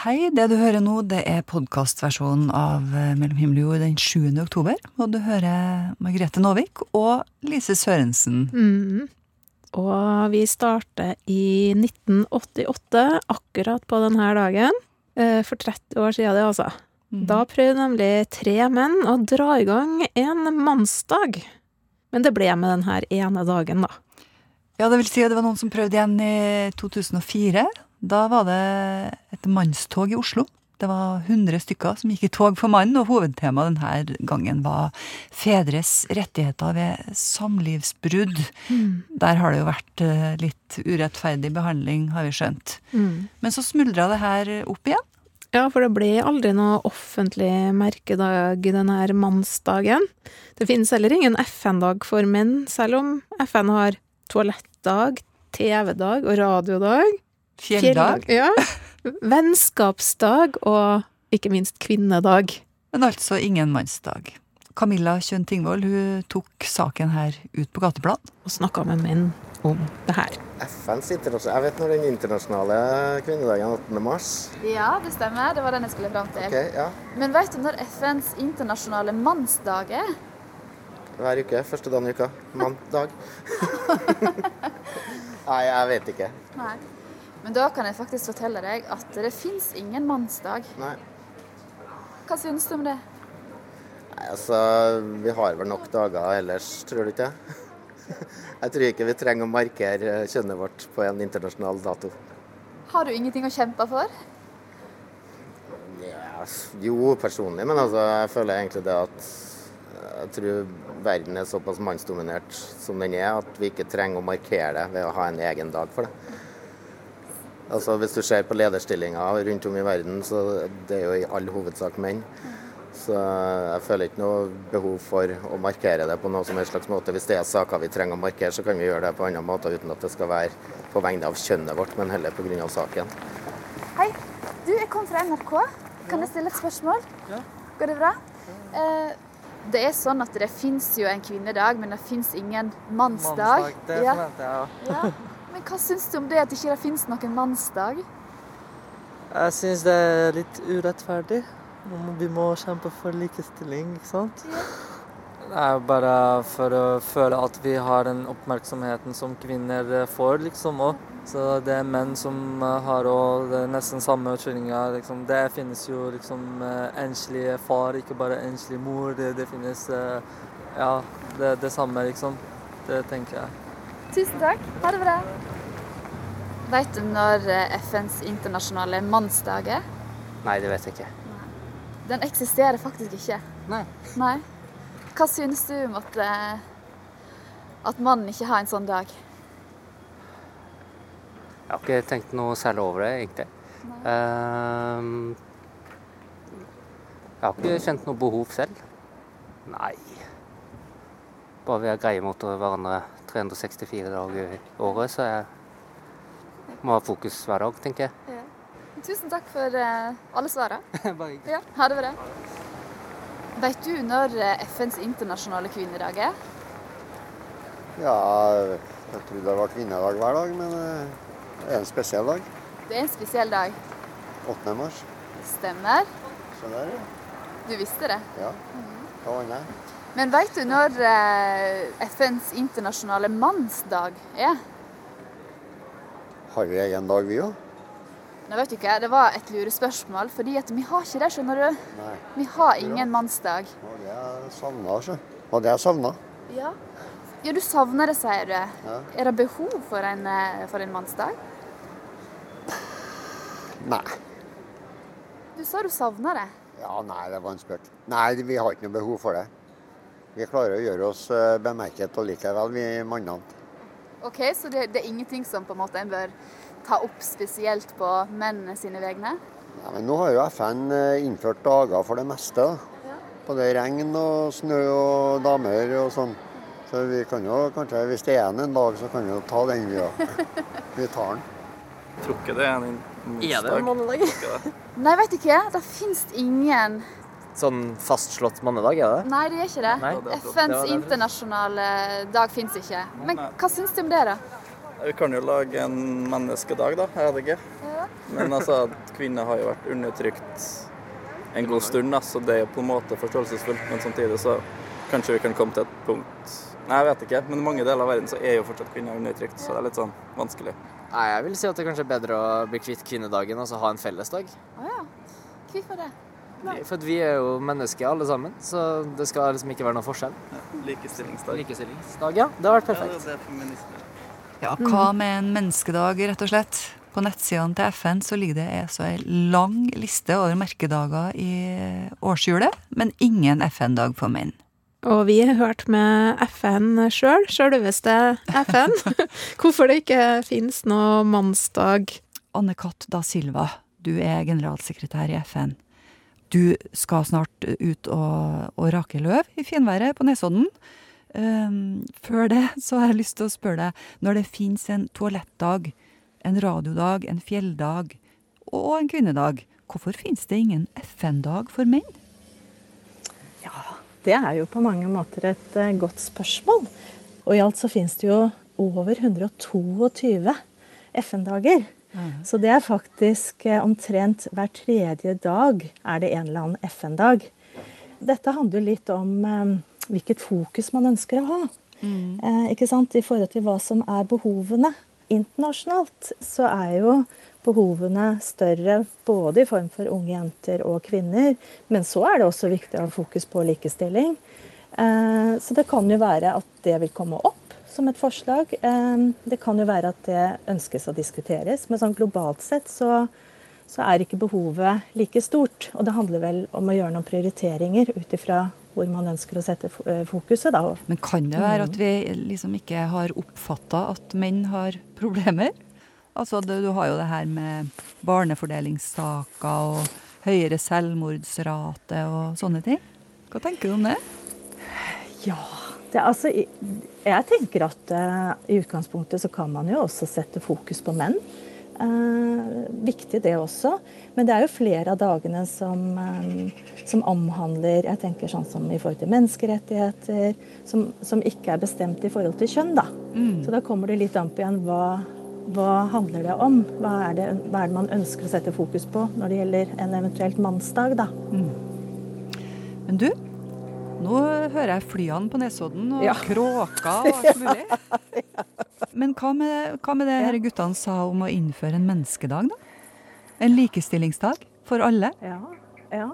Hei, det du hører nå, det er podkastversjonen av eh, Mellom himmel og jord den 7. oktober. Og du hører Margrethe Nåvik og Lise Sørensen. Mm. Og vi starter i 1988, akkurat på denne dagen. Eh, For 30 år siden, det altså. Mm. Da prøvde nemlig tre menn å dra i gang en mannsdag. Men det ble med denne ene dagen, da. Ja, det vil si at det var noen som prøvde igjen i 2004. Da var det et mannstog i Oslo. Det var 100 stykker som gikk i tog for mannen, og hovedtemaet denne gangen var fedres rettigheter ved samlivsbrudd. Der har det jo vært eh, litt urettferdig behandling, har vi skjønt. Mm. Men så smuldra det her opp igjen. Ja, for det ble aldri noe offentlig merkedag denne mannsdagen. Det finnes heller ingen FN-dag for menn, selv om FN har toalettdag, TV-dag og radiodag. Fjelldag. Ja. Vennskapsdag og ikke minst kvinnedag. Men altså ingen mannsdag. Camilla Kjønn Tingvold hun tok saken her ut på gateplan. Og snakka med menn om det her. FNs internasjonale Jeg vet når den internasjonale kvinnedagen 8. mars. Ja, det stemmer. Det var den jeg skulle fram til. Okay, ja. Men vet du når FNs internasjonale mannsdag er? Hver uke. Første dagen i uka. Mandag. Nei, jeg vet ikke. Nei. Men da kan jeg faktisk fortelle deg at det fins ingen mannsdag. Nei. Hva syns du om det? Nei, altså, vi har vel nok dager ellers, tror du ikke? Jeg tror ikke vi trenger å markere kjønnet vårt på en internasjonal dato. Har du ingenting å kjempe for? Yes. jo, personlig, men altså, jeg føler egentlig det at jeg tror verden er såpass mannsdominert som den er, at vi ikke trenger å markere det ved å ha en egen dag for det. Altså, Hvis du ser på lederstillinger rundt om i verden, så det er jo i all hovedsak menn. Så jeg føler ikke noe behov for å markere det på noen som helst slags måte. Hvis det er saker vi trenger å markere, så kan vi gjøre det på andre måter uten at det skal være på vegne av kjønnet vårt, men heller pga. saken. Hei, du, jeg kom fra NRK. Kan jeg stille et spørsmål? Ja. Går det bra? Eh, det er sånn at det fins jo en kvinnedag, men det fins ingen mannsdag. Det Ja. forventer jeg ja. Ja. Men hva syns du om det at ikke det fins noen mannsdag? Jeg syns det er litt urettferdig. Vi må kjempe for likestilling, ikke sant? Det er bare for å føle at vi har den oppmerksomheten som kvinner får, liksom òg. Så det er menn som eh, har òg det nesten samme utfordringer. Liksom. Det finnes jo liksom eh, enslig far, ikke bare enslig mor. Det, det finnes eh, Ja, det, det samme, liksom. Det tenker jeg. Tusen takk. Ha det bra. Vet du når FNs internasjonale mannsdag er? Nei, det vet jeg ikke. Den eksisterer faktisk ikke. Nei. Nei. Hva syns du om at, eh, at mannen ikke har en sånn dag? Jeg har ikke tenkt noe særlig over det, egentlig. Uh, jeg har ikke kjent noe behov selv. Nei. Bare vi er greie mot hverandre 364 dager i året, så jeg må ha fokus hver dag, tenker jeg. Tusen takk for eh, alle svarene. Bare hyggelig. Ja, ha det bra. Vet du når eh, FNs internasjonale kvinnedag er? Ja, jeg trodde det var kvinnedag hver dag, men eh, det er en spesiell dag. Det er en spesiell dag. 8. mars. Stemmer. Så der, ja. Du visste det. ja. Hva annet? Men vet du når eh, FNs internasjonale mannsdag er? Har vi egen dag, vi òg? Nå vet du ikke, Det var et lurespørsmål, fordi at vi har ikke det, skjønner du. Nei. Vi har ingen mannsdag. Det var det er savna. Det var det er savna. Ja. ja, du savner det, sier du. Ja. Er det behov for en, eh, for en mannsdag? Nei. Du sa du savna det. Ja, nei, det var en spøk. Nei, vi har ikke noe behov for det. Vi klarer å gjøre oss eh, bemerket og likevel, vi mannene. Ok, Så det, det er ingenting som på en måte en bør ta opp spesielt på mennene sine vegne? Ja, men nå har jo FN eh, innført dager for det meste. da. Både regn og snø og damer og sånn. Så vi kan jo kanskje, hvis det er en en dag, så kan vi jo ta den, vi òg. Vi tar den. Jeg tror ikke det er en Er det en mannedag? Nei, vet du ikke. Det fins ingen Sånn fastslått mannedag, er det? Nei, det er ikke det. Nei. FNs internasjonale dag fins ikke. Men hva syns du om det, da? Vi kan jo lage en menneskedag, da. Er det ikke? Men altså, kvinner har jo vært undertrykt en god stund, da, så det er jo på en måte forståelsesfullt. Men samtidig så kanskje vi kan komme til et punkt Nei, jeg vet ikke. Men i mange deler av verden så er jo fortsatt kvinner undertrykt, så det er litt sånn vanskelig. Nei, jeg vil si at det kanskje er bedre å bli kvitt kvinnedagen og så ha en fellesdag. Å ja. Hvorfor det? For at vi er jo mennesker alle sammen, så det skal liksom ikke være noen forskjell. Likestillingsdag. Likestillingsdag, ja. Det har vært perfekt. det er feminisme. Ja, hva med en menneskedag, rett og slett? På nettsidene til FN så ligger det så ei lang liste over merkedager i årshjulet, men ingen FN-dag for menn. Og vi har hørt med FN sjøl, sjølveste FN, hvorfor det ikke finnes noe mannsdag. Anne-Kat. da Silva, du er generalsekretær i FN. Du skal snart ut og, og rake løv i finværet på Nesodden. Um, før det så har jeg lyst til å spørre deg, når det fins en toalettdag, en radiodag, en fjelldag og en kvinnedag, hvorfor fins det ingen FN-dag for menn? Ja, Det er jo på mange måter et eh, godt spørsmål. Og i alt så finnes det jo over 122 FN-dager. Så det er faktisk eh, omtrent hver tredje dag er det en eller annen FN-dag. Dette handler litt om eh, hvilket fokus man ønsker å ha. Eh, ikke sant? I forhold til hva som er behovene. Internasjonalt så er jo behovene større både i form for unge jenter og kvinner. Men så er det også viktig å ha fokus på likestilling. Eh, Så det kan jo være at det vil komme opp som et forslag. Eh, Det kan jo være at det ønskes å diskuteres. Men sånn globalt sett så, så er ikke behovet like stort. Og det handler vel om å gjøre noen prioriteringer ut ifra hvor man ønsker å sette eh, fokuset. da. Men kan det være at vi liksom ikke har oppfatta at menn har problemer? Altså, du, du har jo det her med barnefordelingssaker og høyere selvmordsrate og sånne ting. Hva tenker du om det? Ja, det, altså, jeg tenker at uh, i utgangspunktet så kan man jo også sette fokus på menn. Eh, viktig det også. Men det er jo flere av dagene som, eh, som omhandler jeg tenker sånn som i forhold til menneskerettigheter, som, som ikke er bestemt i forhold til kjønn. da. Så da kommer det litt an på igjen hva, hva handler det om? Hva er det, hva er det man ønsker å sette fokus på når det gjelder en eventuelt mannsdag? da? Men du, nå hører jeg flyene på Nesodden og Ja. kråker og alt mulig. Men hva med, hva med det her guttene sa om å innføre en menneskedag, da? En likestillingsdag for alle? Ja, ja.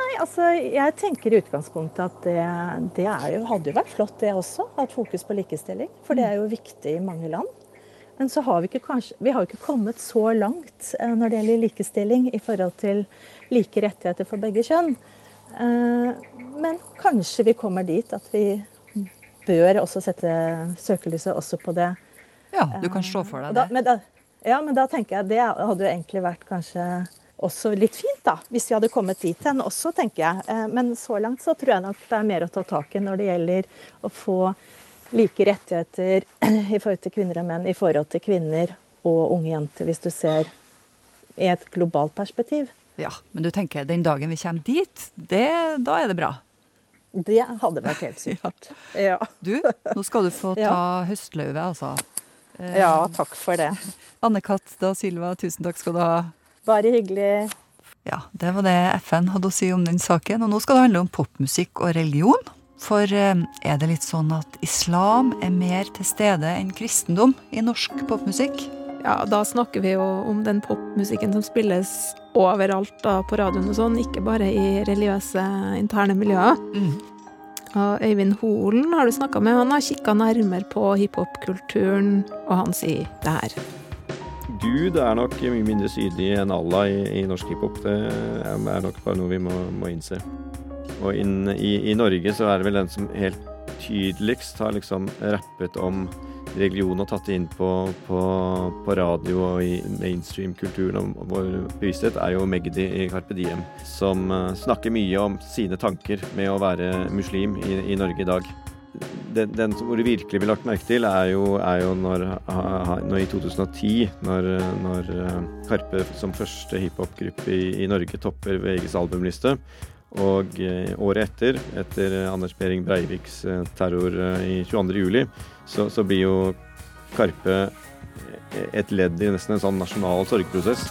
Nei, altså jeg tenker i utgangspunktet at det, det er jo, hadde jo vært flott det også. Hatt fokus på likestilling. For det er jo viktig i mange land. Men så har vi ikke kanskje, vi har ikke kommet så langt eh, når det gjelder likestilling i forhold til like rettigheter for begge kjønn. Eh, Men kanskje vi kommer dit at vi bør også sette søkelyset også på det. Ja, du kan se for deg det. da, men da, ja, men da tenker jeg det hadde jo egentlig vært kanskje også litt fint, da. Hvis vi hadde kommet dit hen også, tenker jeg. Eh, Men så langt så tror jeg nok det er mer å ta tak i når det gjelder å få like rettigheter i forhold til kvinner og menn, i forhold til kvinner og unge jenter, hvis du ser i et globalt perspektiv. Ja, Men du tenker den dagen vi kommer dit, det, da er det bra. Det hadde vært helt supert. Ja. Du, nå skal du få ta Ja. høstløyve, altså. Eh, ja, takk for det. Anne-Kat. da Silva, tusen takk skal du ha. Bare hyggelig. Ja, det var det FN hadde å si om den saken. Og nå skal det handle om popmusikk og religion. For eh, er det litt sånn at islam er mer til stede enn kristendom i norsk popmusikk? Ja, da snakker vi jo om den popmusikken som spilles overalt da, på radioen og sånn, ikke bare i religiøse interne miljøer. Og Øyvind Holen har du snakka med, han har kikka nærmere på hiphop-kulturen, og han sier det her. Gud er nok mye mindre sydlig enn Allah i, i norsk hiphop. Det er nok bare noe vi må, må innse. Og inn, i, i Norge så er det vel den som helt tydeligst har liksom rappet om religion og tatt det inn på, på, på radio og i mainstream-kulturen og vår bevissthet, er jo Magdi i Carpe Diem, som eh, snakker mye om sine tanker med å være muslim i, i Norge i dag den, den som hvor virkelig blir lagt merke til, er jo, er jo når, når i 2010, når, når eh, Karpe som første hiphop-gruppe i, i Norge topper VGs albumliste. Og eh, året etter, etter Anders Behring Breiviks eh, terror eh, i 22. juli, så, så blir jo Karpe et ledd i nesten en sånn nasjonal sorgprosess.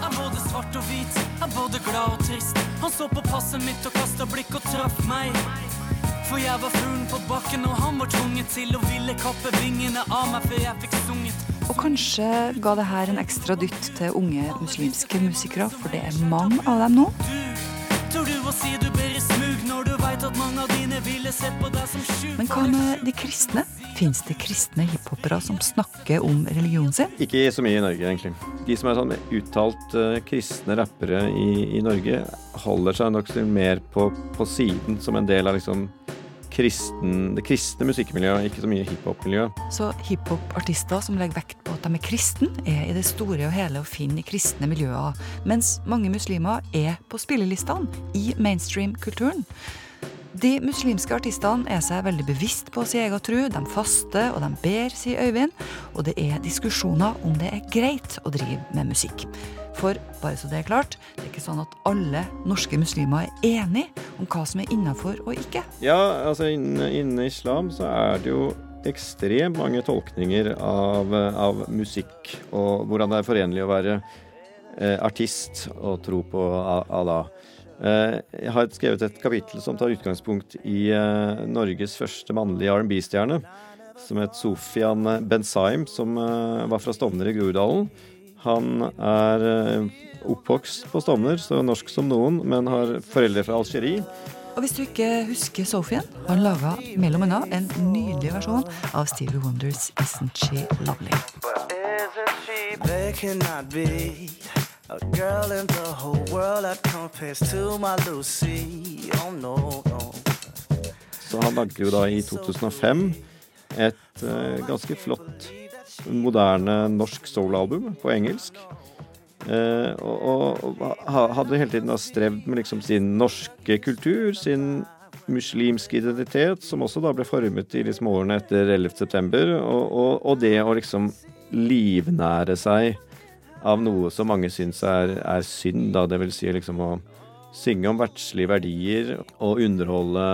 Er både svart og hvit, er både glad og trist. Han så på passet mitt og kasta blikk og traff meg. For jeg var fuglen på bakken, og han var tvunget til å ville kappe vingene av meg før jeg fikk sunget. Og kanskje ga det her en ekstra dytt til unge muslimske musikere, for det er mange av dem nå. Tør du å si du ber i smug når du veit at mange av dine ville sett på deg som sju Men hva med de kristne? Fins det kristne hiphopere som snakker om religionen sin? Ikke så mye i Norge, egentlig. De som er sånn uttalt uh, kristne rappere i, i, Norge, holder seg nok mer på, på siden som en del av liksom kristen, det kristne musikkmiljøet, ikke så mye hiphop-miljø. Så hiphop-artister som legger vekt på at de er kristne, er i det store og hele å finne i kristne miljøer, mens mange muslimer er på spillelistene i mainstream-kulturen. De muslimske artistene er seg veldig bevisst på sin egen tro. De faster og de ber, sier Øyvind. Og det er diskusjoner om det er greit å drive med musikk. For bare så det er klart, det er ikke sånn at alle norske muslimer er enige om hva som er innafor og ikke. Ja, altså innen, innen, islam så er det jo ekstremt mange tolkninger av, av musikk og hvordan det er forenlig å være eh, artist og tro på Allah. Eh, jeg har skrevet et kapittel som tar utgangspunkt i eh, Norges første mannlige R&B-stjerne, som het Sofian Benzaim, som eh, var fra Stovner i Groruddalen. Han er oppvokst på Stovner, så norsk som noen, men har foreldre fra Algerie. Og hvis du ikke husker Sofian, har han laga mellom annet en nydelig versjon av Stevie Wonders 'Isn't She Lovely'. A girl in the whole world that compares to my Lucy. Oh no, no. Så han lagde jo da i 2005 et uh, ganske flott moderne norsk soul-album på engelsk. Eh, og, og, hadde hele tiden strevd med liksom sin norske kultur, sin muslimske identitet, som også da ble formet i liksom årene etter 11.9., og, og, og det å liksom livnære seg av noe som mange syns er, er synd, da. Det vil si liksom å synge om verdslige verdier og underholde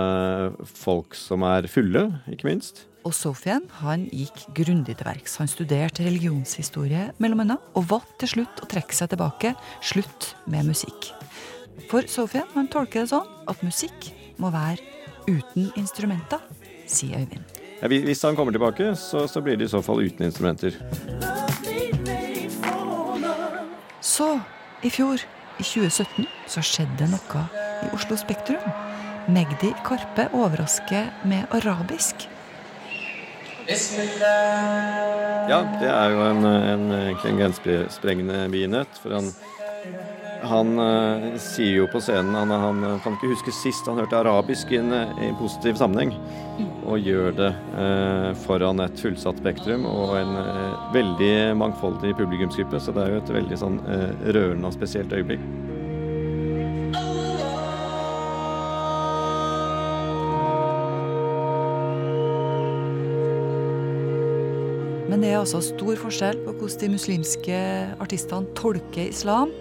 folk som er fulle, ikke minst. Og Sofian han gikk grundig til verks. Han studerte religionshistorie mellom annet, og valgte til slutt å trekke seg tilbake. Slutt med musikk. For Sofian han tolker det sånn at musikk må være uten instrumenter, sier Øyvind. Ja, hvis han kommer tilbake, så, så blir det i så fall uten instrumenter. Så, i fjor, i 2017, så skjedde noe i Oslo Spektrum. Megdi Karpe overrasker med arabisk. Ja, det er jo en, en, en grensesprengende begivenhet. For han, han uh, sier jo på scenen han, han, kan ikke huske sist han hørte arabisk i en, i en positiv sammenheng. Og gjør det uh, foran et fullsatt Spektrum og en uh, veldig mangfoldig publikumsgruppe. Så det er jo et veldig sånn rørende og spesielt øyeblikk. Men det er altså stor forskjell på hvordan de muslimske artistene tolker islam,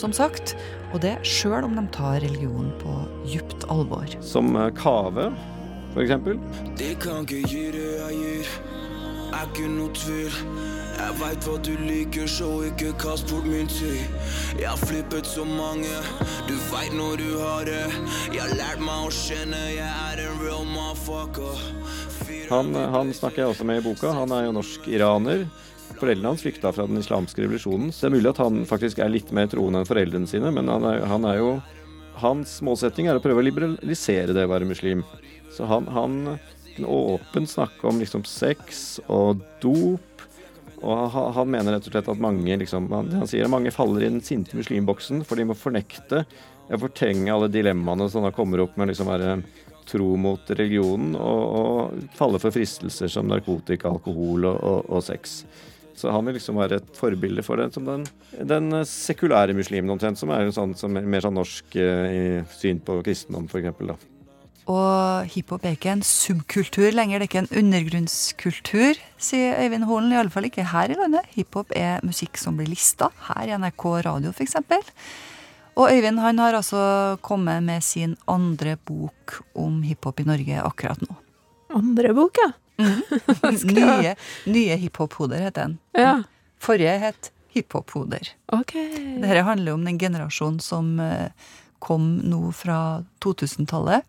som sagt, og det sjøl om de tar religionen på djupt alvor. Som eh, Kave, eksempel. Det kan ikke gi det jeg gir, er ikke noe tvil. Jeg veit hva du liker, så ikke kast bort min tid. Jeg har flippet så mange, du veit når du har det. Jeg har lært meg å kjenne, jeg er en real motherfucker. Han, han, snakker jeg også med i boka. Han er jo norsk-iraner. Foreldrene hans flykta fra den islamske revolusjonen. Så det er mulig at han faktisk er litt mer troende enn foreldrene sine, men han er, han er, jo Hans målsetting er å prøve å liberalisere det å være muslim. Så han, han kunne åpent snakke om liksom sex og dop. Og han, mener rett og slett at mange liksom, han, han sier at mange faller i den sinte muslimboksen, for de må fornekte, fortrenge alle dilemmaene som da kommer opp med liksom være tro mot religionen og, og falle for fristelser som narkotika, alkohol og, og, og, sex. Så han vil liksom være et forbilde for det, som den, den sekulære muslimen omtrent, som er sånn, som er mer sånn norsk eh, syn på kristendom, f.eks. Og hiphop er ikke en subkultur lenger, det er ikke en undergrunnskultur, sier Øyvind Holen. i alle fall ikke her i landet. Hiphop er musikk som blir lista, her i NRK Radio f.eks. Og Øyvind han har altså kommet med sin andre bok om hiphop i Norge akkurat nå. Andre bok, ja? Nye, nye hiphop-hoder heter den. Ja. Forrige het hiphop-hoder. Ok. Dette handler om den generasjonen som eh, kom nå fra 2000-tallet.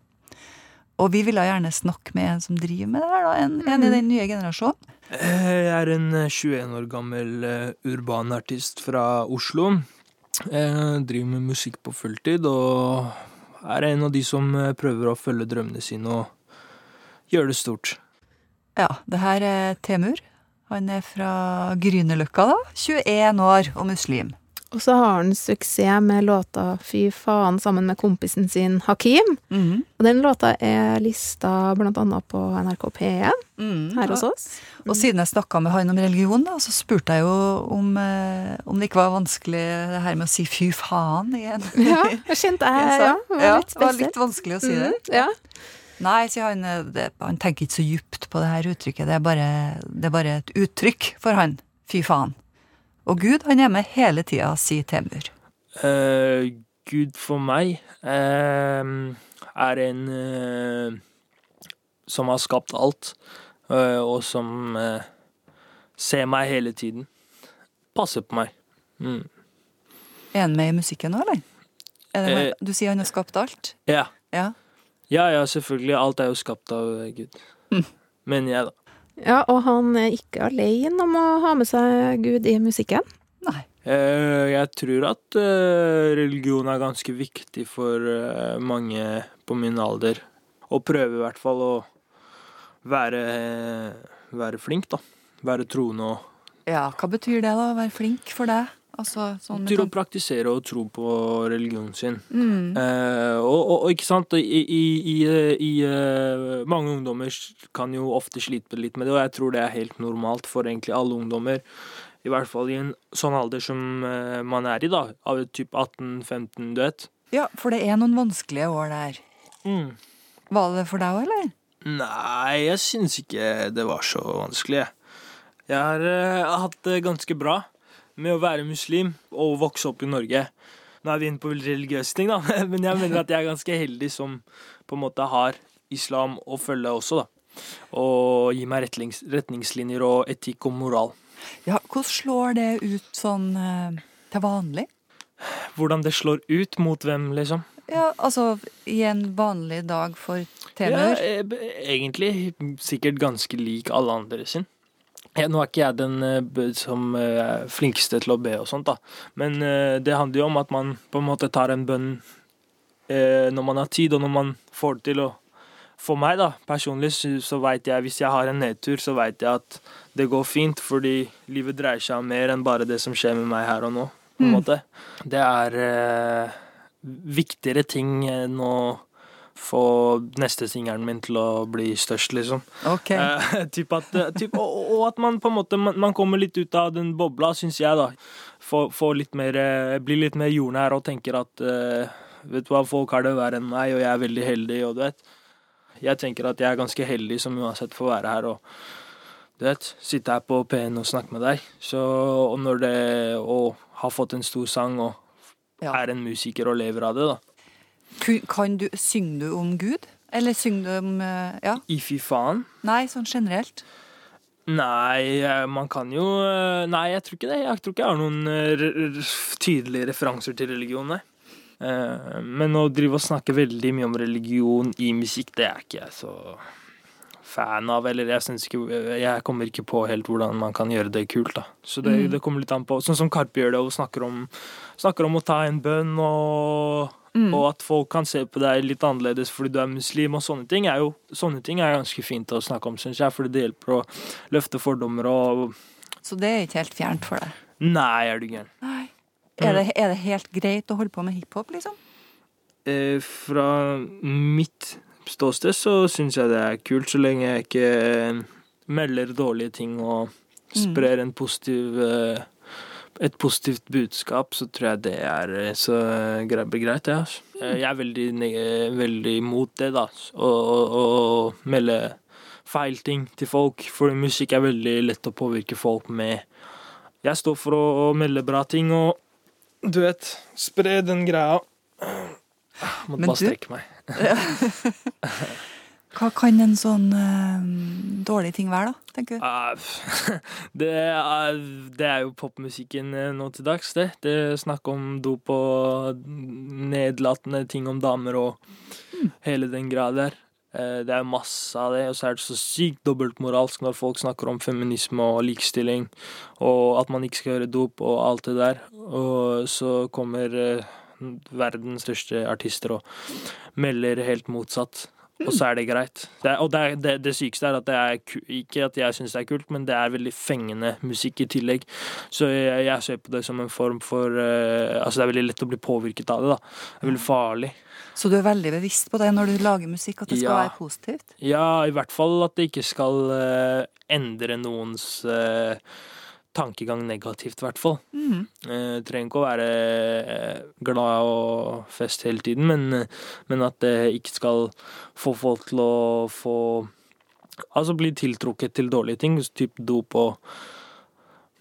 Og vi ville gjerne snakke med en som driver med det her, da. En, en i den nye generasjonen. Eh, Jeg er en eh, 21 år gammel eh, urban artist fra Oslo. Jeg driver med musikk på fulltid og er en av de som eh, prøver å følge drømmene sine og gjøre det stort. Ja, det her er Temur. Han er fra Grünerløkka, da. 21 år og muslim. Og så har han suksess med låta Fy faen sammen med kompisen sin Hakim. -hmm. Og den låta er lista blant annet på NRK P1 her hos oss. Og siden jeg snakka med han om religion, da, så spurte jeg jo om, eh, om det ikke var vanskelig det her med å si fy faen igjen. Ja, jeg kjente jeg, ja, det var ja, litt det var litt vanskelig å si det. Mhm, ja. Nei, sier han, eh, det, han tenker ikke så djupt på det her uttrykket. Det er bare, det er bare et uttrykk for han. Fy faen. Og Gud, han er med hele tida, sier Temur. Uh, Gud for meg uh, er en uh, som har skapt alt, og som ser meg hele tiden. Passer på meg. Mm. Er han med i musikken nå, eller? Det, du sier han har skapt alt? Ja. Ja. ja, ja, selvfølgelig. Alt er jo skapt av Gud. Gud. Men jeg, da. Ja, og han er ikke alene om å ha med seg Gud i musikken. Nei. Jeg tror at eh, religion er ganske viktig for eh, mange på min alder. Og prøve i hvert fall å være, være flink, da. Være troende og Ja, hva betyr det, da? Å være flink for deg? Altså, sånn Til å praktisere og tro på religionen sin. Mm. Eh, og, og, og ikke sant, i, i, i, i eh, Mange ungdommer kan jo ofte slite litt med det, og jeg tror det er helt normalt for egentlig alle ungdommer. I hvert fall i en sånn alder som eh, man er i, da. Av typ 18-15, du vet. Ja, for det er noen vanskelige år der. Mm. Var det for deg òg, eller? Nei, jeg syns ikke det var så vanskelig. Jeg har uh, hatt det ganske bra med å være muslim og vokse opp i Norge. Nå er vi inne på religiøse ting, da, men jeg mener at jeg er ganske heldig som på en måte har islam å følge også, da. Og gi meg retnings, retningslinjer og etikk og moral. Ja, hvordan slår det ut sånn eh, til vanlig? Hvordan det slår ut mot hvem, liksom. Ja, altså i en vanlig dag for Ja, Temur? eh, egentlig sikkert ganske lik alle andre sin. Ja, nå er ikke jeg den eh, som eh, er flinkeste til å be og sånt, da. Men eh, det handler jo om at man på en måte tar en bønn eh, når man har tid, og når man får det til å For meg, da, personlig, så, så veit jeg hvis jeg har en nedtur, så veit jeg at det går fint, fordi livet dreier seg om mer enn bare det som skjer med meg her og nå, på en Mm. måte. Det er eh, viktigere ting enn å få neste singelen min til å bli størst, liksom. Ok. Eh, typ at, eh, typ, og, og at man på en måte man, man kommer litt ut av den bobla, syns jeg, da. Får, litt mer eh, Blir litt mer jordnær og tenker at eh, Vet du hva, folk har det verre enn meg, og jeg er veldig heldig, og du vet. Jeg tenker at jeg er ganske heldig som uansett får være her og du vet, sitte her på P1 og snakke med deg. Så, og når det Og har fått en stor sang og er en musiker og lever av det, da. Kan du, Synger du om Gud? Eller synger du om eh, Ja? I fy faen. Nei, sånn generelt? Nei, eh, man kan jo eh, Nei, jeg tror ikke det. Jeg tror ikke jeg har noen tydelige referanser til religion, nei. Men å drive og snakke veldig mye om religion i musikk, det er ikke jeg så fan av. Eller jeg syns ikke Jeg kommer ikke på helt hvordan man kan gjøre det kult, da. Så det, Mm. det kommer litt an på. Sånn som Karpe gjør det, og snakker om, snakker om å ta en bønn og Mm. Og at folk kan se på deg litt annerledes fordi du er muslim, og sånne ting er jo sånne ting er ganske fint å snakke om, syns jeg, fordi det hjelper å løfte fordommer og Så det er ikke helt fjernt for deg? Nei, er du gæren. Er det, er det helt greit å holde på med hiphop, liksom? Eh, fra mitt ståsted så syns jeg det er kult, så lenge jeg ikke eh, melder dårlige ting og sprer en positiv eh, et positivt budskap, så tror jeg det er eh, så greit, greit ja. altså. Eh, Jeg er veldig, veldig imot det, da. Å å- å melde feil ting til folk, for musikk er veldig lett å påvirke folk med. Jeg står for å, å melde bra ting og du vet, spre den greia. Måtte Men bare du- strekke meg. Hva kan en sånn uh, dårlig ting være, da, tenker du? Uh, det, er, det er jo popmusikken eh, nå til dags, det. Det er snakk om dop og nedlatende ting om damer og hele den grad der. Uh, Det er masse av det, og så er det så sykt dobbeltmoralsk når folk snakker om feminisme og likestilling, og at man ikke skal gjøre dop og alt det der. Og så kommer eh, verdens største artister og melder helt motsatt. Og så er det greit. Det, er, og det, er, det, det sykeste er at det er ikke at jeg syns det er kult, men det er veldig fengende musikk i tillegg. Så jeg, jeg ser på det som en form for uh, Altså, det er veldig lett å bli påvirket av det, da. Det er veldig farlig. Så du er veldig bevisst på det når du lager musikk, at det skal Ja. være positivt? Ja, i hvert fall at det ikke skal uh, endre noens eh, tankegang negativt, i hvert fall. Mm. Eh, trenger ikke å være eh, glad og fest hele tiden, men, men at det ikke skal få folk til å få Altså bli tiltrukket til dårlige ting, typ dop og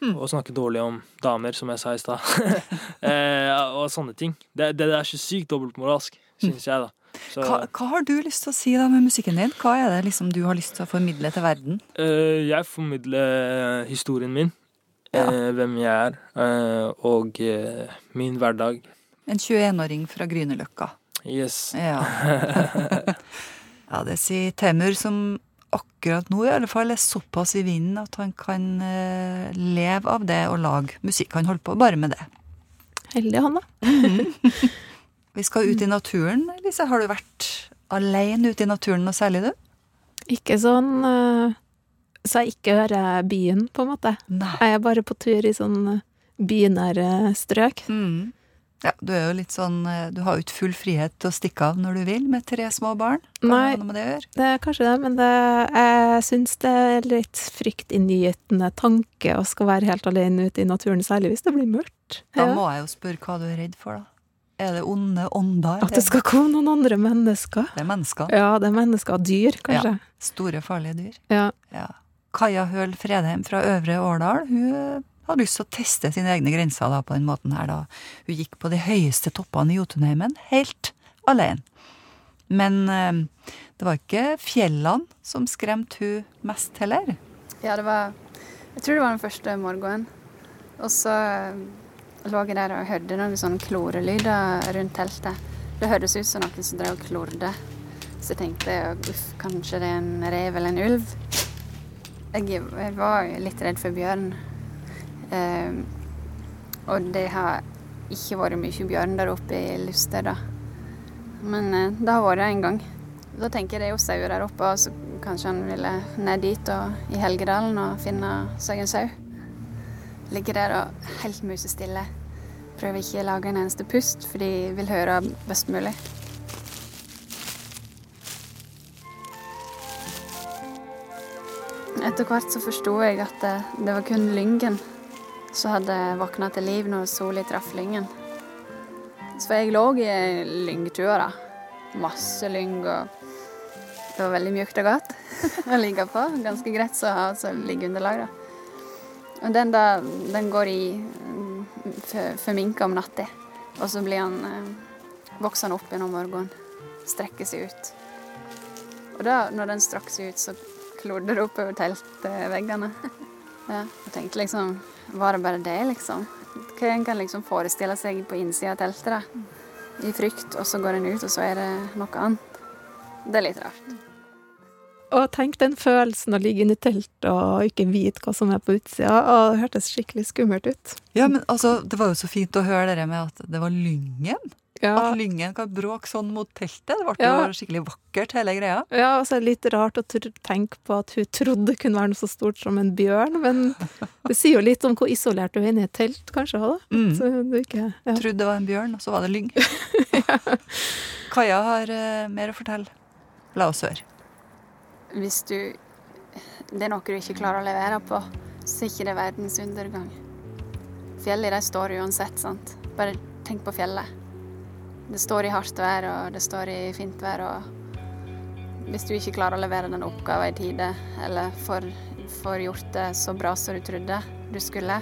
og snakke dårlig om damer, som jeg sa i stad. eh, og sånne ting. Det, det er så sykt dobbeltmoralsk, syns jeg, da. Så, Hva, hva har du lyst til å si da med musikken din? Hva er det liksom du har lyst til å formidle til verden? Eh, jeg formidler historien min, eh, hvem jeg er, eh, og eh, min hverdag. En 21-åring fra Grünerløkka. Yes. Ja. ja, det sier Temur, som akkurat nå i alle fall er såpass i vinden at han kan eh, leve av det og lage musikk. Han holder på bare med det. Heldig han, da. Vi skal ut i naturen. Lise, har du vært alene ute i naturen noe særlig, du? Ikke sånn eh, så jeg ikke hører byen, på en måte. Jeg er bare på tur i sånn eh, bynære strøk. Mm. Ja, du er jo litt sånn eh, Du har jo ikke full frihet til å stikke av når du vil med tre små barn. Hva Nei, det det det er kanskje det, men det, jeg syns det er litt fryktinngytende tanke å skal være helt alene ute i naturen, særlig hvis det blir mørkt. Da må jeg jo spørre hva du er redd for, da. Er det onde ånder? At det skal komme noen andre mennesker. Det er mennesker. Ja, det er mennesker. Dyr, kanskje. Ja, store, farlige dyr. Ja. Ja. Kaja Høel Fredheim fra Øvre Årdal hun hadde lyst til å teste sine egne grenser da, på den måten her. da. Hun gikk på de høyeste toppene i Jotunheimen helt alene. Men eh, det var ikke fjellene som skremte hun mest heller. Ja, det var Jeg tror det var den første morgenen. Og så eh, lå jeg der og hørte noen sånne klorelyder rundt teltet. Det hørtes ut som noen som drev og klorde. Så jeg tenkte uff, kanskje det er en rev eller en ulv. Jeg, var litt redd for bjørn. Eh, og det har ikke vært mye bjørn der oppe i Luster, da. Men eh, det har vært en gang. Da tenker jeg det er jo sauer der oppe, og så kanskje han ville ned dit og i Helgedalen og finne seg en sau. Ligger der og helt musestille. Prøver ikke å lage en eneste pust, for de vil høre best mulig. Etter hvert så forsto jeg at det, det var kun lyngen som hadde våkna til liv når sola traff lyngen. Så jeg lå i ei lyngtue, da. Masse lyng, og det var veldig mjukt og godt å ligge på. Ganske greit å ha som liggeunderlag, da. Og den, da, den går i mm, for, for om natta, og så blir han eh, vokser han opp igjen om morgenen. Strekker seg ut. Og da, når den strakk seg ut, så klodde det oppover teltveggene. ja, jeg tenkte liksom Var det bare det, liksom? Hva en kan liksom forestille seg på innsida av teltet, da? I frykt, og så går en ut, og så er det noe annet. Det er litt rart. Og tenk den følelsen å ligge inni i teltet og ikke vite hva som er på utsida. Og det hørtes skikkelig skummelt ut. Ja, men altså, det var jo så fint å høre det med at det var lyngen. Ja. At lyngen kan bråke sånn mot teltet. Det ble Ja. jo skikkelig vakkert, hele greia. Ja, og så er det litt rart å tenke på at hun trodde det kunne være noe så stort som en bjørn, men det sier jo litt om hvor isolert du er inne i et telt, kanskje da. Mm. Så du ikke ja. Trodde det var en bjørn, og så var det lyng. Kaja har uh, mer å fortelle. La oss høre. Hvis du Det er noe du ikke klarer å levere på, så er ikke det verdens undergang. Fjellet, de står uansett, sant. Bare tenk på fjellet. Det står i hardt vær, og det står i fint vær, og hvis du ikke klarer å levere den oppgaven i tide, eller får, får gjort det så bra som du trodde du skulle,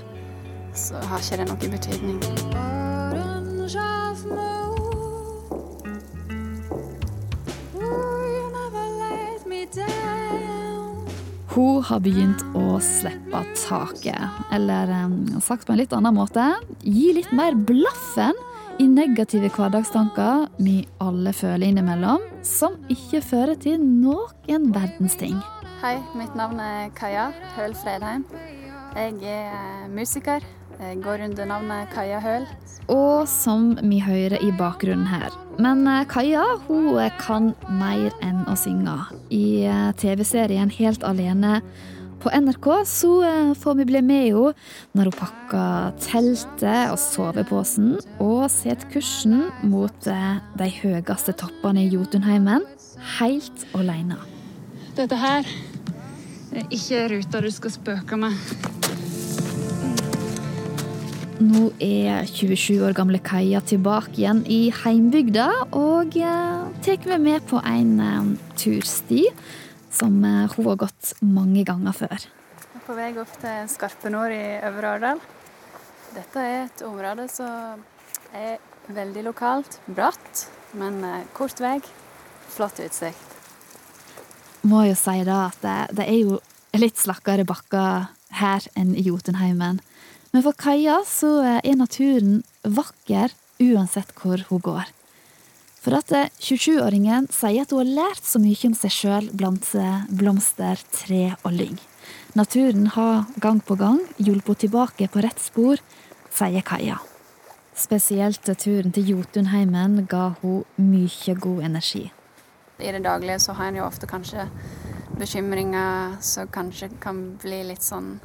så har ikke det noen betydning. Hun har begynt å slippe taket. Eller eh, sagt på en litt annen måte gi litt mer blaffen i negative hverdagstanker vi alle føler innimellom, som ikke fører til noen verdens ting. Hei, mitt navn er Kaja Høl Fredheim. Jeg er eh, musiker. Jeg går under navnet Kaja Høl. Og som vi hører i bakgrunnen her. Men eh, Kaja hun kan mer enn å synge. I eh, TV-serien Helt alene på NRK så eh, får vi bli med henne når hun pakker teltet og soveposen og setter kursen mot eh, de høyeste toppene i Jotunheimen, helt alene. Dette her er ikke ruta du skal spøke med. Nå er 27 år gamle Kaja tilbake igjen i heimbygda og eh, tar meg med på en tursti som eh, hun har gått mange ganger før. Jeg er på vei opp til Skarpenår i Øvre Årdal. Dette er et område som er veldig lokalt. Bratt, men eh, kort vei. Flott utsikt. Må jo si da at det, det er jo litt slakkere bakker her enn i Jotunheimen. Men for Kaja så er naturen vakker uansett hvor hun går. For at 27-åringen sier at hun har lært så mye om seg sjøl blant eh, blomster, tre og lyng. Naturen har gang på gang hjulpet tilbake på rett spor, sier Kaja. Spesielt turen til Jotunheimen ga hun mye god energi. I det daglige så har en jo ofte kanskje bekymringer som kanskje kan bli litt sånn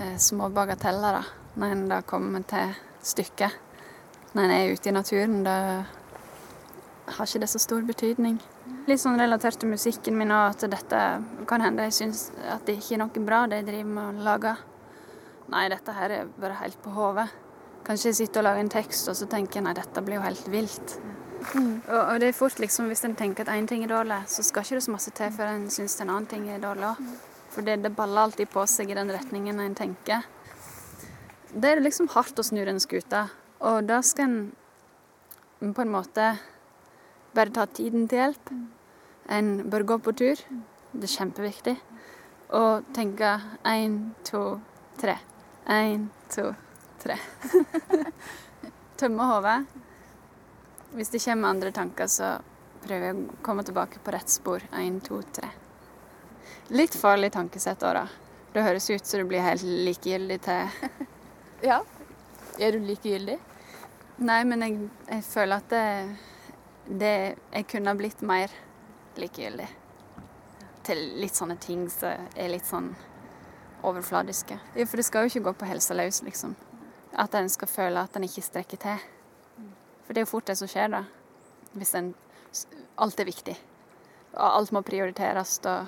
eh, små bagateller, da. Når en da kommer til stykket. Når en er ute i naturen, da har ikke det så stor betydning. Litt sånn relatert til musikken min òg, at dette kan hende jeg syns at det ikke er noe bra det jeg driver med å lage. Nei, dette her er bare helt på hodet. Kanskje jeg sitter og lager en tekst, og så tenker jeg nei, dette blir jo helt vilt. Mm. Og, og, det er fort liksom, hvis en tenker at én ting er dårlig, så skal ikke det så masse til før en syns en annen ting er dårlig òg. For det, det baller alltid på seg i den retningen en tenker. Det er liksom hardt å snu den skuta, og da skal en på en måte bare ta tiden til hjelp. En bør gå på tur. Det er kjempeviktig. Og tenke én, to, tre. Én, to, tre. Tømme hodet. Hvis det kommer andre tanker, så prøver jeg å komme tilbake på rett spor. Én, to, tre. Litt farlig tankesett òg, da. Det høres ut som du blir helt likegyldig til Ja. Er du likegyldig? Nei, men jeg, jeg føler at det, det Jeg kunne blitt mer likegyldig. Til litt sånne ting som er litt sånn overfladiske. Ja, for det skal jo ikke gå på helsa løs, liksom. At en skal føle at en ikke strekker til. For det er jo fort det som skjer, da. Hvis en Alt er viktig. Og alt må prioriteres, og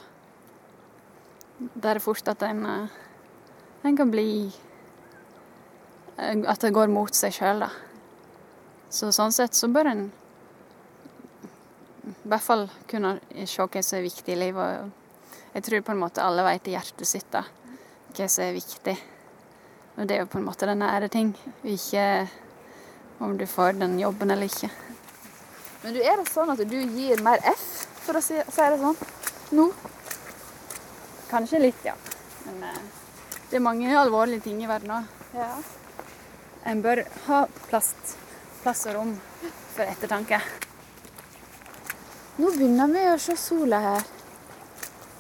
Da er det fort at en En kan bli At det går mot seg sjøl, da. Så sånn sett så bør en i hvert fall kunne se hva som er viktig i livet. Jeg tror på en måte alle vet i hjertet sitt da, hva som er viktig. Og det er jo på en måte den nære ting, ikke om du får den jobben eller ikke. Men du, er det sånn at du gir mer F, for å si, si det sånn, nå? Kanskje litt, ja. Men eh, det er mange alvorlige ting i verden òg. Ja. En bør ha plast, plass og rom for ettertanke. Nå begynner vi å se sola her.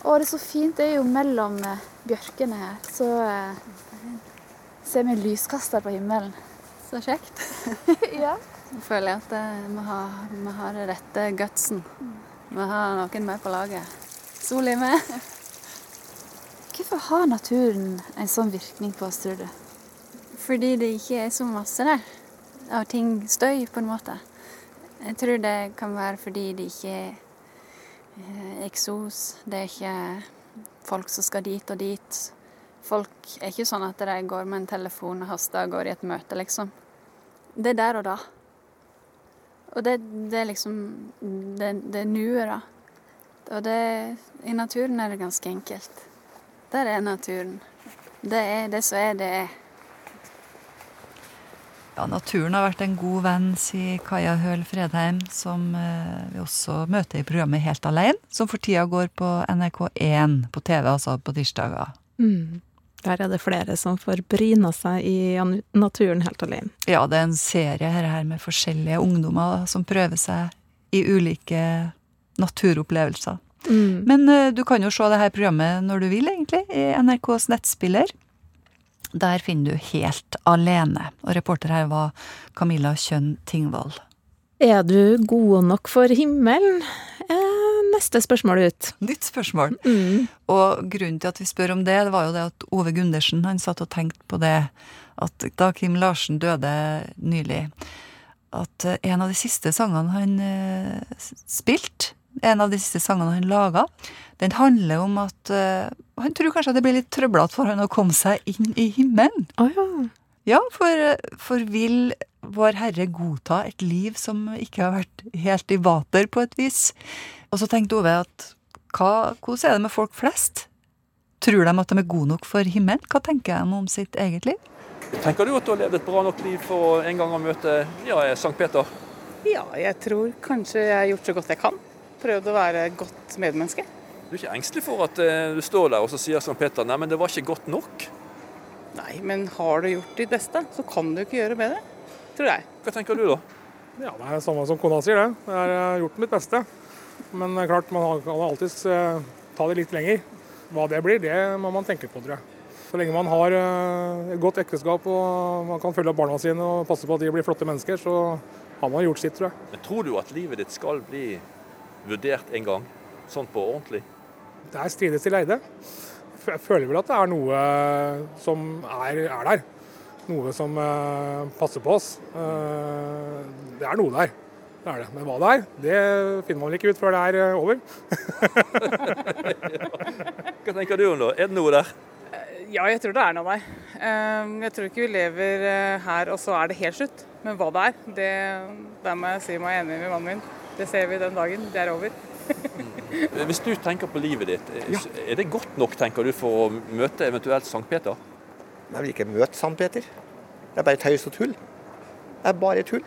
Og det er så fint. Det er jo mellom eh, bjørkene her. Så eh, ser vi lyskaster på himmelen. Så kjekt. ja. Så føler jeg at eh, vi har, vi har det rette gutsen. Vi har noen med på laget. Sol er med. Hvorfor har naturen en sånn virkning på oss, tror du? Fordi det ikke er så masse der av ting, støy, på en måte. Jeg tror det kan være fordi det ikke er eh, eksos. Det er ikke folk som skal dit og dit. Folk er ikke sånn at de går med en telefon og haster av gårde i et møte, liksom. Det er der og da. Og det, det er liksom Det, det er nuet, da. Og det, i naturen er det ganske enkelt. Der er naturen. Det er det som er, det er. Ja, naturen har vært en god venn, sier Kaja Høel Fredheim, som eh, vi også møter i programmet Helt alene, som for tida går på NRK1 på TV, altså på tirsdager. Mm. Der er det flere som får bryna seg i naturen helt alene. Ja, det er en serie her, her med forskjellige ungdommer som prøver seg i ulike naturopplevelser. Mm. Men eh, du kan jo se det her programmet når du vil, egentlig, i NRKs nettspiller. Der finner du Helt alene. Og reporter her var Camilla Kjønn Tingvoll. Er du god nok for himmelen? Eh, neste spørsmål ut. Nytt spørsmål. Mm. Og grunnen til at vi spør om det, det var jo det at Ove Gundersen han satt og tenkte på det at da Kim Larsen døde nylig, at eh, en av de siste sangene han eh, spilte, en av de siste sangene han laga, den handler om at uh, han tror kanskje at det blir litt trøblete for han å komme seg inn i himmelen. Ja, for, for vil Vår Herre godta et liv som ikke har vært helt i vater, på et vis? Og så tenkte Ove at hva, hvordan er det med folk flest? Tror de at de er gode nok for himmelen? Hva tenker de om sitt eget liv? Tenker du at du har levd et bra nok liv for en gang å møte ja, Sankt Peter? Ja, jeg tror kanskje jeg har gjort så godt jeg kan. Prøvd å være godt medmenneske. Du er ikke engstelig for at eh, du står der og så sier som Peter nei, men det var ikke godt nok? Nei, men har du gjort ditt beste, så kan du ikke gjøre bedre. Tror jeg. Hva tenker du da? Ja, det er det samme som kona sier, det. Jeg har eh, gjort mitt beste. Men er klart, man kan alltids eh, ta det litt lenger. Hva det blir, det må man tenke på, tror jeg. Så lenge man har eh, et godt ekteskap og man kan følge opp barna sine og passe på at de blir flotte mennesker, så har man gjort sitt, tror jeg. Men Tror du at livet ditt skal bli vurdert en gang, sånn på ordentlig? Det er strides til leide. Jeg føler vel at det er noe som er, er der. Noe som uh, passer på oss. Uh, det er noe der. Det er det. Men hva det er, det finner man vel ikke ut før det er eh, over. Hva tenker du om det? Er det noe der? Ja, jeg tror det er noe der. Jeg tror ikke vi lever her og så er det helt slutt. Men hva det er, det, der må jeg si meg enig med mannen min. Det ser vi den dagen. Det er over. Hvis du tenker på livet ditt, er det godt nok tenker du, for å møte eventuelt Sankt Peter? Jeg vil ikke møte Sankt Peter. Det er bare tøys og tull. Det er bare tull.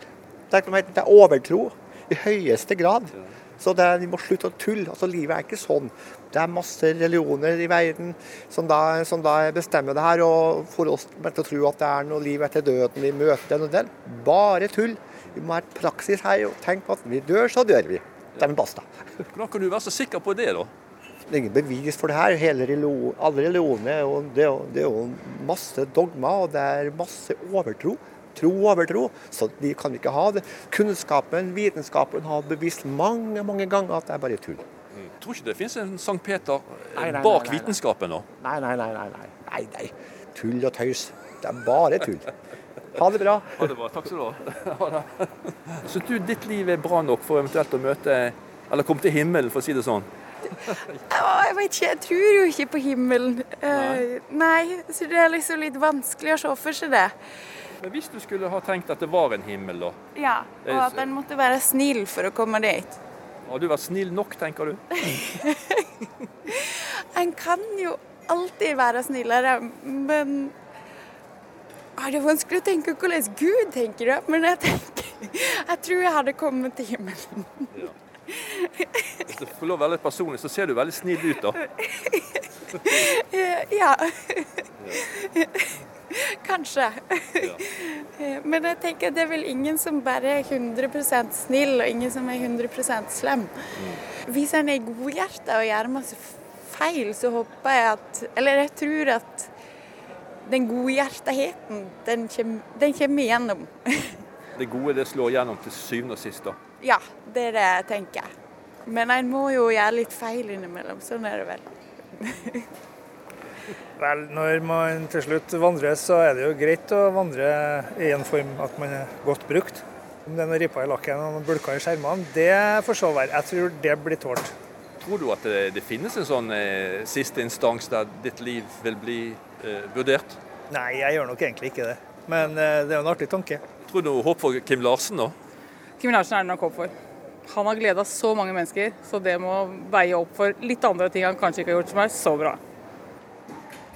Det er, det er overtro i høyeste grad. Så det, er- vi må slutte å tulle. Altså, livet er ikke sånn. Det er masse religioner i verden som da, som da bestemmer det her. Og får oss til å tro at det er noe liv etter døden, vi møter. Bare tull. Vi må ha et praksis her og Tenk på at vi dør, så dør vi. Det er basta. Hvordan kan du være så sikker på det, da? Det er ingen bevis for det her. Hele religion, alle religioner og det er det er jo masse dogma, og det er masse overtro. Tro og overtro. Så vi kan ikke ha det. Kunnskapen, vitenskapen har bevist mange mange ganger at det er bare tull. Mm. Tror ikke det finnes en Sankt Peter eh, Nei, nei, nei, bak nei, nei. vitenskapen nå? Nei, nei, nei. nei, nei. nei, nei. Tull og tøys. Det er bare tull. Ha det bra. Ha det bra. Takk skal du ha. Så du, ditt liv er bra nok for eventuelt å møte Eller komme til himmelen, for å si det sånn? Jeg vet ikke, jeg tror jo ikke på himmelen. Nei. nei, så det er liksom litt vanskelig å se for seg det. Men hvis du skulle ha tenkt at det var en himmel, da? Ja, og at en måtte være snill for å komme dit. Har du vært snill nok, tenker du? En kan jo alltid være snillere, men ah, Det er vanskelig å tenke hvordan Gud tenker det, men jeg tenker Jeg tror jeg hadde kommet til himmelen. Hvis du får lov å være litt personlig, så ser du veldig snill ut, da. Eh, Ja. Kanskje. Eh, Men jeg tenker at det er vel ingen som bare er 100% snill, og ingen som er 100% slem. Hvis en er godhjerta og gjør masse feil, så håper jeg at Eller jeg tror at den godhjertigheten, den kommer, den kommer igjennom. Det gode det slår gjennom til syvende og sist, da. Ja, det er det jeg tenker. Men en må jo gjøre litt feil innimellom. Sånn er det vel. Vel, når man til slutt vandrer, så er det jo greit å vandre i en form at man er godt brukt. Om det er noen ripper i lakken og noen bulker i skjermene, det får så være. Jeg tror det blir tålt. Tror du at det, det finnes en sånn eh, siste instans der ditt liv vil bli vurdert? Nei, jeg gjør nok egentlig ikke det. Men eh, det er jo en artig tanke. Tror du noe håp for Kim Larsen, da? Kim Larsen er det nok håp for. Han har gleda så mange mennesker, så det må veie opp for litt andre ting han kanskje ikke har gjort som er så bra.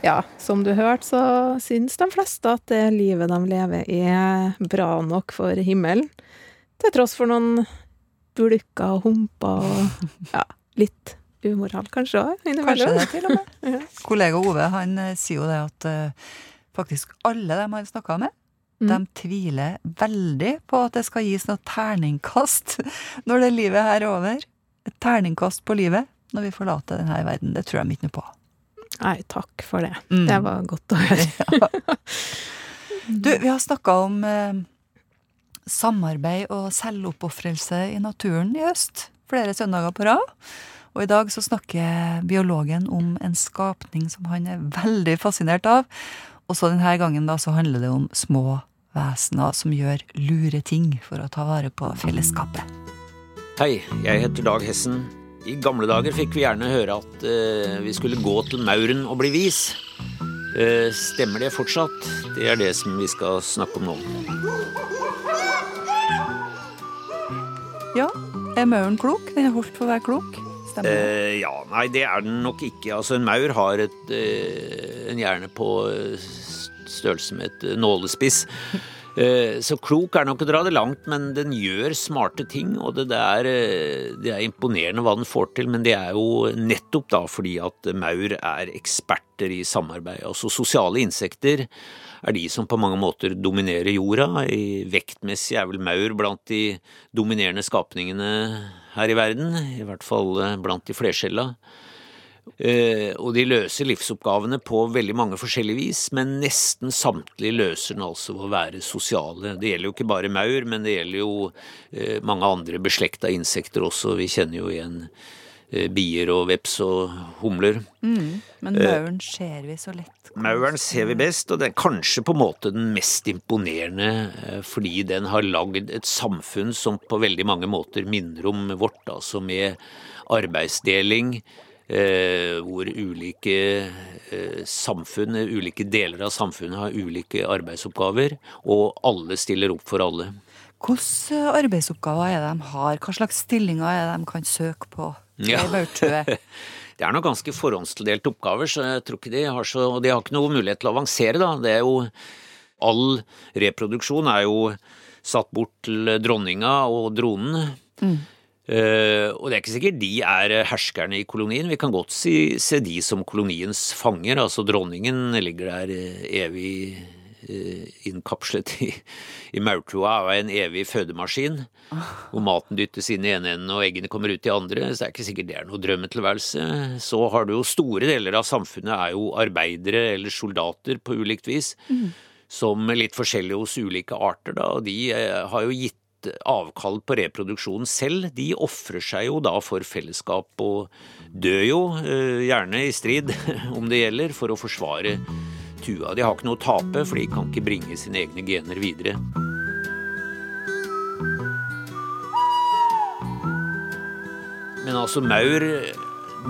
Ja, som du hørte, så syns de fleste at det livet de lever, er bra nok for himmelen. Til tross for noen bulker og humper og ja, litt umoral kanskje òg Kanskje det, til og med. Kollega Ove han eh, sier jo det at uh, faktisk alle dem han snakka med, Mm. de tviler veldig på at det skal gis noe terningkast når det livet her er over. Et terningkast på livet når vi forlater denne verden. Det tror de ikke noe på. Nei, takk for det. Mm. Det var godt å høre. Du, vi har snakka om eh, samarbeid og selvoppofrelse i naturen i høst. Flere søndager på rad. Og i dag så snakker biologen om en skapning som han er veldig fascinert av. Og så denne gangen da så handler det om små vesener som gjør lure ting for å ta vare på fellesskapet. Hei, jeg heter Dag Hessen. I gamle dager fikk vi gjerne høre at eh, vi skulle gå til mauren og bli vis. Eh, stemmer det fortsatt? Det er det som vi skal snakke om nå. Ja, er mauren klok? Den er holdt for å være klok? Stemmer det? Eh, ja, nei, det er den nok ikke. Altså, en maur har et, eh, en hjerne på eh, størrelse med et eh, nålespiss. Eh, Så klok er nok å dra det langt, men den gjør smarte ting, og det, er, eh, det er imponerende hva den får til. Men det er jo nettopp da fordi at maur er eksperter i samarbeid. Altså sosiale insekter er de som på mange måter dominerer jorda. I vektmessig er vel maur blant de dominerende skapningene her i verden, i hvert fall eh, blant de flerskjella. Eh, og de løser livsoppgavene på veldig mange forskjellige vis, men nesten samtlige løser den altså ved å være sosiale. Det gjelder jo ikke bare maur, men det gjelder jo eh, mange andre beslekta insekter også. Vi kjenner jo igjen eh, bier og veps og humler. Mm, men mauren ser vi så lett. Mauren ser vi best, og det er kanskje på en måte den mest imponerende fordi den har lagd et samfunn som på veldig mange måter minner om vårt, altså med arbeidsdeling, hvor ulike eh, samfunn, ulike deler av samfunnet har ulike arbeidsoppgaver, og alle stiller opp for alle. Hvilke arbeidsoppgaver er det de har? Hva slags stillinger er det de kan søke på? Ja. Det er noen ganske forhåndstildelte oppgaver, så jeg tror ikke de har så Og de har ikke noe mulighet til å avansere, da. Det er jo All reproduksjon er jo satt bort til dronninga og dronen. Mm. Eh, og det er ikke sikkert de er herskerne i kolonien. Vi kan godt si, se de som koloniens fanger. Altså dronningen ligger der eh, evig eh, innkapslet i, i maurtua er en evig fødemaskin. Hvor maten dyttes inn i ene enden og eggene kommer ut i andre. Så det er ikke sikkert det er noe drømmetilværelse. Så har du jo store deler av samfunnet er jo arbeidere eller soldater på ulikt vis. Som litt forskjellige hos ulike arter, da. Og de eh, har jo gitt avkall på reproduksjonen selv. De ofrer seg jo da for fellesskap og dør jo, eh, gjerne i strid om det gjelder, for å forsvare tua. De har ikke noe å tape, for de kan ikke bringe sine egne gener videre. Men altså, maur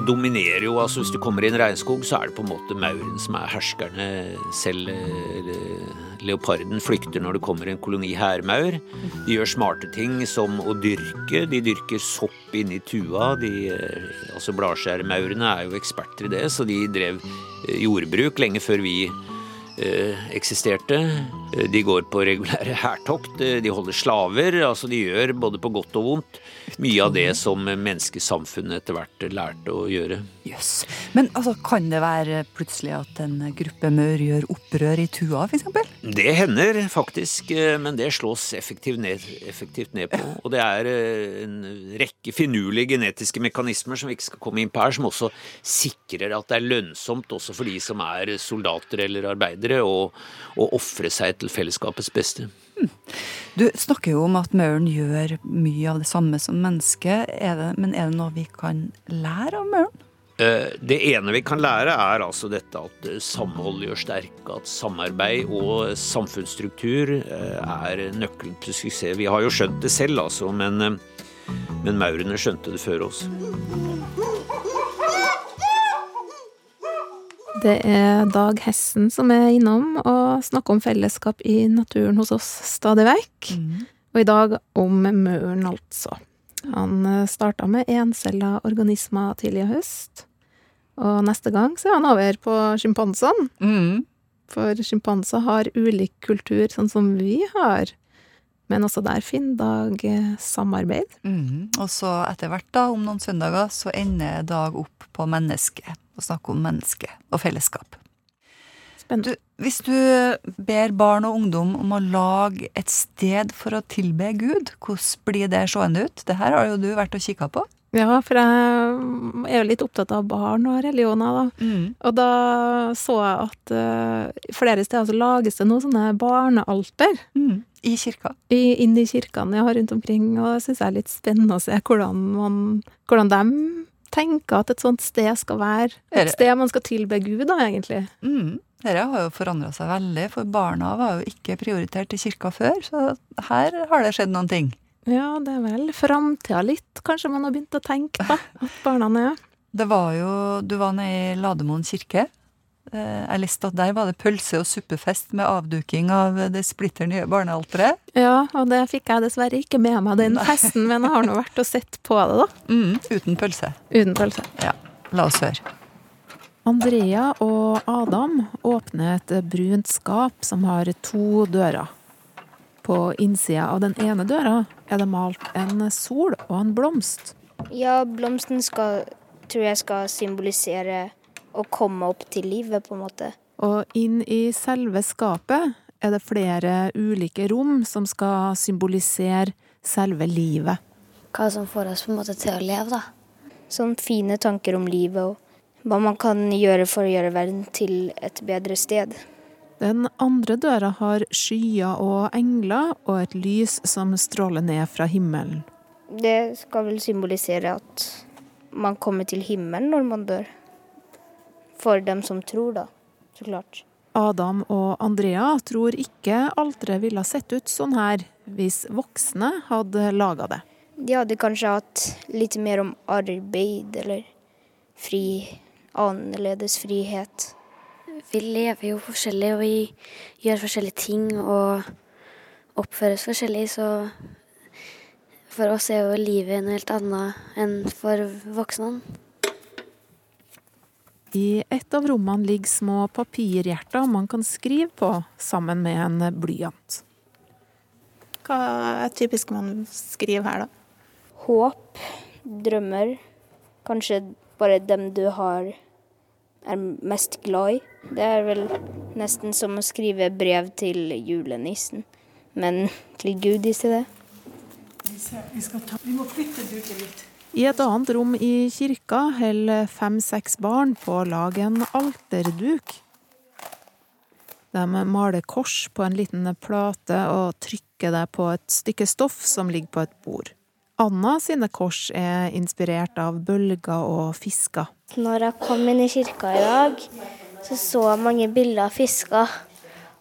dominerer jo. altså Hvis du kommer i en regnskog, så er det på en måte mauren som er herskerne. Selv eh, leoparden flykter når det kommer en koloni hærmaur. De gjør smarte ting som å dyrke. De dyrker sopp inni tua. De, eh, altså Bladskjærmaurene er jo eksperter i det, så de drev eh, jordbruk lenge før vi eh, eksisterte. De går på regulære hærtokt, de holder slaver. altså De gjør både på godt og vondt mye av det som menneskesamfunnet etter hvert lærte å gjøre. Jøss. Men altså, kan det være plutselig at en gruppe maur gjør opprør i tua, f.eks.? Det hender faktisk, eh, men det slås effektivt ned, effektivt ned på. Og det er eh, en rekke finurlige genetiske mekanismer som vi ikke skal komme inn på her, som også sikrer at det er lønnsomt også for de som er soldater eller arbeidere, å, ofre seg til fellesskapets beste. Du snakker jo om at mauren gjør mye av det samme som mennesket, men er det noe vi kan lære av mauren? Eh, Det ene vi kan lære, er altså dette at eh, samhold gjør sterk, at samarbeid og samfunnsstruktur eh, er nøkkelen til suksess. Vi har jo skjønt det selv, altså, men, men maurene skjønte det før oss. Det er Dag Hessen som er innom og snakker om fellesskap i naturen hos oss stadig vekk. Og i dag om mauren, altså. Han starta med encella organismer tidlig i høst, Og neste gang så er han over på sjimpansene. Mm. For sjimpanser har ulik kultur, sånn som vi har. Men også der finner Dag eh, samarbeid. Mm. Og så etter hvert, da, om noen søndager, så ender Dag opp på mennesket. Og snakker om menneske og fellesskap. Du, hvis du ber barn og ungdom om å lage et sted for å tilbe Gud, hvordan blir det seende ut? Det her har jo du vært og kikka på. Ja, for jeg er jo litt opptatt av barn og religioner, da. Og da så jeg at uh, flere steder så lages det nå sånne barnealter. I kirka? I, inn i kirkene, ja, rundt omkring. Og det syns jeg er litt spennende å se hvordan, man, hvordan de tenker at et sånt sted skal være. Et sted man skal tilbe Gud, da, egentlig. Mm. Dette har jo forandra seg veldig, for barna var jo ikke prioritert i kirka før, så her har det skjedd noen ting. Ja, det er vel framtida litt, kanskje man har begynt å tenke, da. At barna er Det var jo Du var nede i Lademoen kirke. Eh, Jeg leste at der var det pølse- og suppefest med avduking av det splitter nye barnealteret. Ja, og det fikk jeg dessverre ikke med meg den festen, men jeg har nå vært og sett på det, da. Mm, uten pølse. Uten pølse. Ja. La oss høre. Andrea og Adam åpner et brunt skap som har to dører. På innsida av den ene døra er det malt en sol og en blomst. Ja, blomsten skal, tror jeg skal symbolisere å komme opp til livet, på en måte. Og inn i selve skapet er det flere ulike rom som skal symbolisere selve livet. Hva som får oss på en måte til å leve, da. Sånn fine tanker om livet og hva man kan gjøre for å gjøre verden til et bedre sted. Den andre døra har skyer og engler og et lys som stråler ned fra himmelen. Det skal vel symbolisere at man kommer til himmelen når man dør. For dem som tror, da. Så klart. Adam og Andrea tror ikke alteret ville sett ut sånn her hvis voksne hadde laga det. De hadde kanskje hatt litt mer om arbeid eller fri, annerledes frihet. Vi lever jo forskjellig, og vi gjør forskjellige ting og oppføres forskjellig, så for oss er jo livet noe helt annet enn for voksne. I et av rommene ligger små papirhjerter man kan skrive på sammen med en blyant. Hva er typisk man skriver her, da? Håp, drømmer. Kanskje bare dem du har er mest glad i. Det er vel nesten som å skrive brev til julenissen, men til Gud i stedet. Vi, skal ta, vi må flytte duket litt. I et annet rom i kirka holder fem-seks barn på å lage en alterduk. De maler kors på en liten plate og trykker det på et stykke stoff som ligger på et bord. Anna sine kors er inspirert av bølger og fisker. Når jeg kom inn i kirka i dag, så så jeg mange bilder av fisker,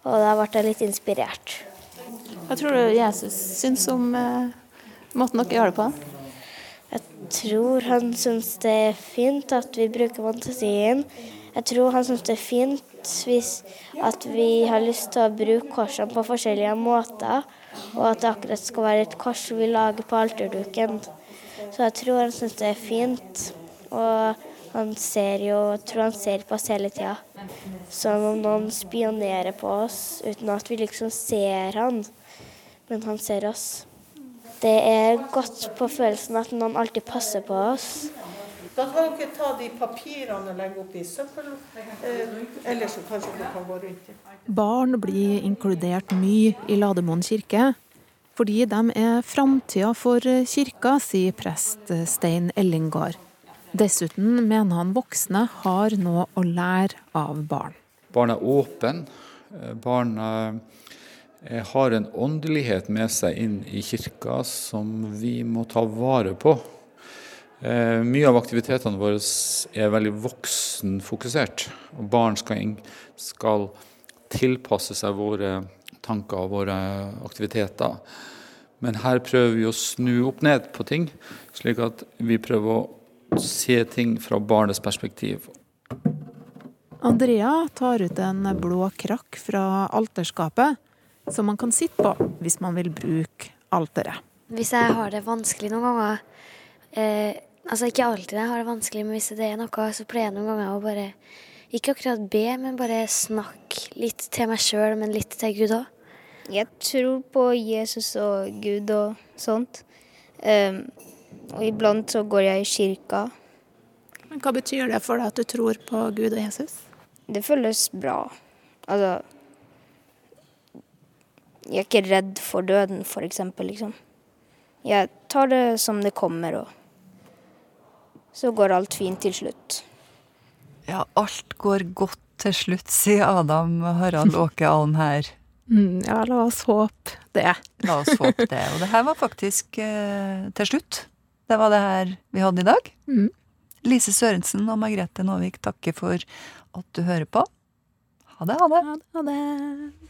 og da ble jeg litt inspirert. Hva tror du Jesus syns om eh, måten dere gjør det på? Jeg tror han syns det er fint at vi bruker fantasien. Jeg tror han syns det er fint hvis at vi har lyst til å bruke korsene på forskjellige måter, og at det akkurat skal være et kors vi lager på alterduken. Så jeg tror han syns det er fint. Og han ser jo, jeg tror han ser på oss hele tida. Som om noen spionerer på oss uten at vi liksom ser han. Men han ser oss. Det er godt på følelsen at noen alltid passer på oss. Da kan dere ta de papirene og legge oppi søppel, eh, eller så kanskje dere kan gå rundt. Barn blir inkludert mye i Lademoen kirke, fordi de er framtida for kirka, sier prest Stein Ellingard. Dessuten mener han voksne har noe å lære av barn. Barn er åpne. Barna eh, har en åndelighet med seg inn i kirka som vi må ta vare på. Eh, Mye av aktivitetene våre er veldig voksenfokusert. Og barn skal, skal tilpasse seg våre tanker og våre aktiviteter. Men her prøver vi å snu opp ned på ting, slik at vi prøver å se ting fra barnets perspektiv. Andrea tar ut en blå krakk fra alterskapet, som man kan sitte på hvis man vil bruke alteret. Hvis jeg har det vanskelig noen ganger, eh, Altså ikke alltid jeg har det vanskelig, men hvis det er noe, så pleier jeg noen ganger å bare Ikke akkurat be, men bare snakke litt til meg sjøl, men litt til Gud òg. Jeg tror på Jesus og Gud og sånt. Um, og iblant så går jeg i kirka. Men hva betyr det for deg at du tror på Gud og Jesus? Det føles bra. Altså Jeg er ikke redd for døden, for eksempel, liksom. Jeg tar det som det kommer, og så går alt fint til slutt. Ja, alt går godt til slutt, sier Adam Harald Åke Alm her. Mm, ja, la oss håpe det. La oss håpe det. Og det her var faktisk eh, til slutt. Det var det her vi hadde i dag. Mm. Lise Sørensen og Margrethe Nåvik takker for at du hører på. Ha det, ha det. Ha det. Ha det.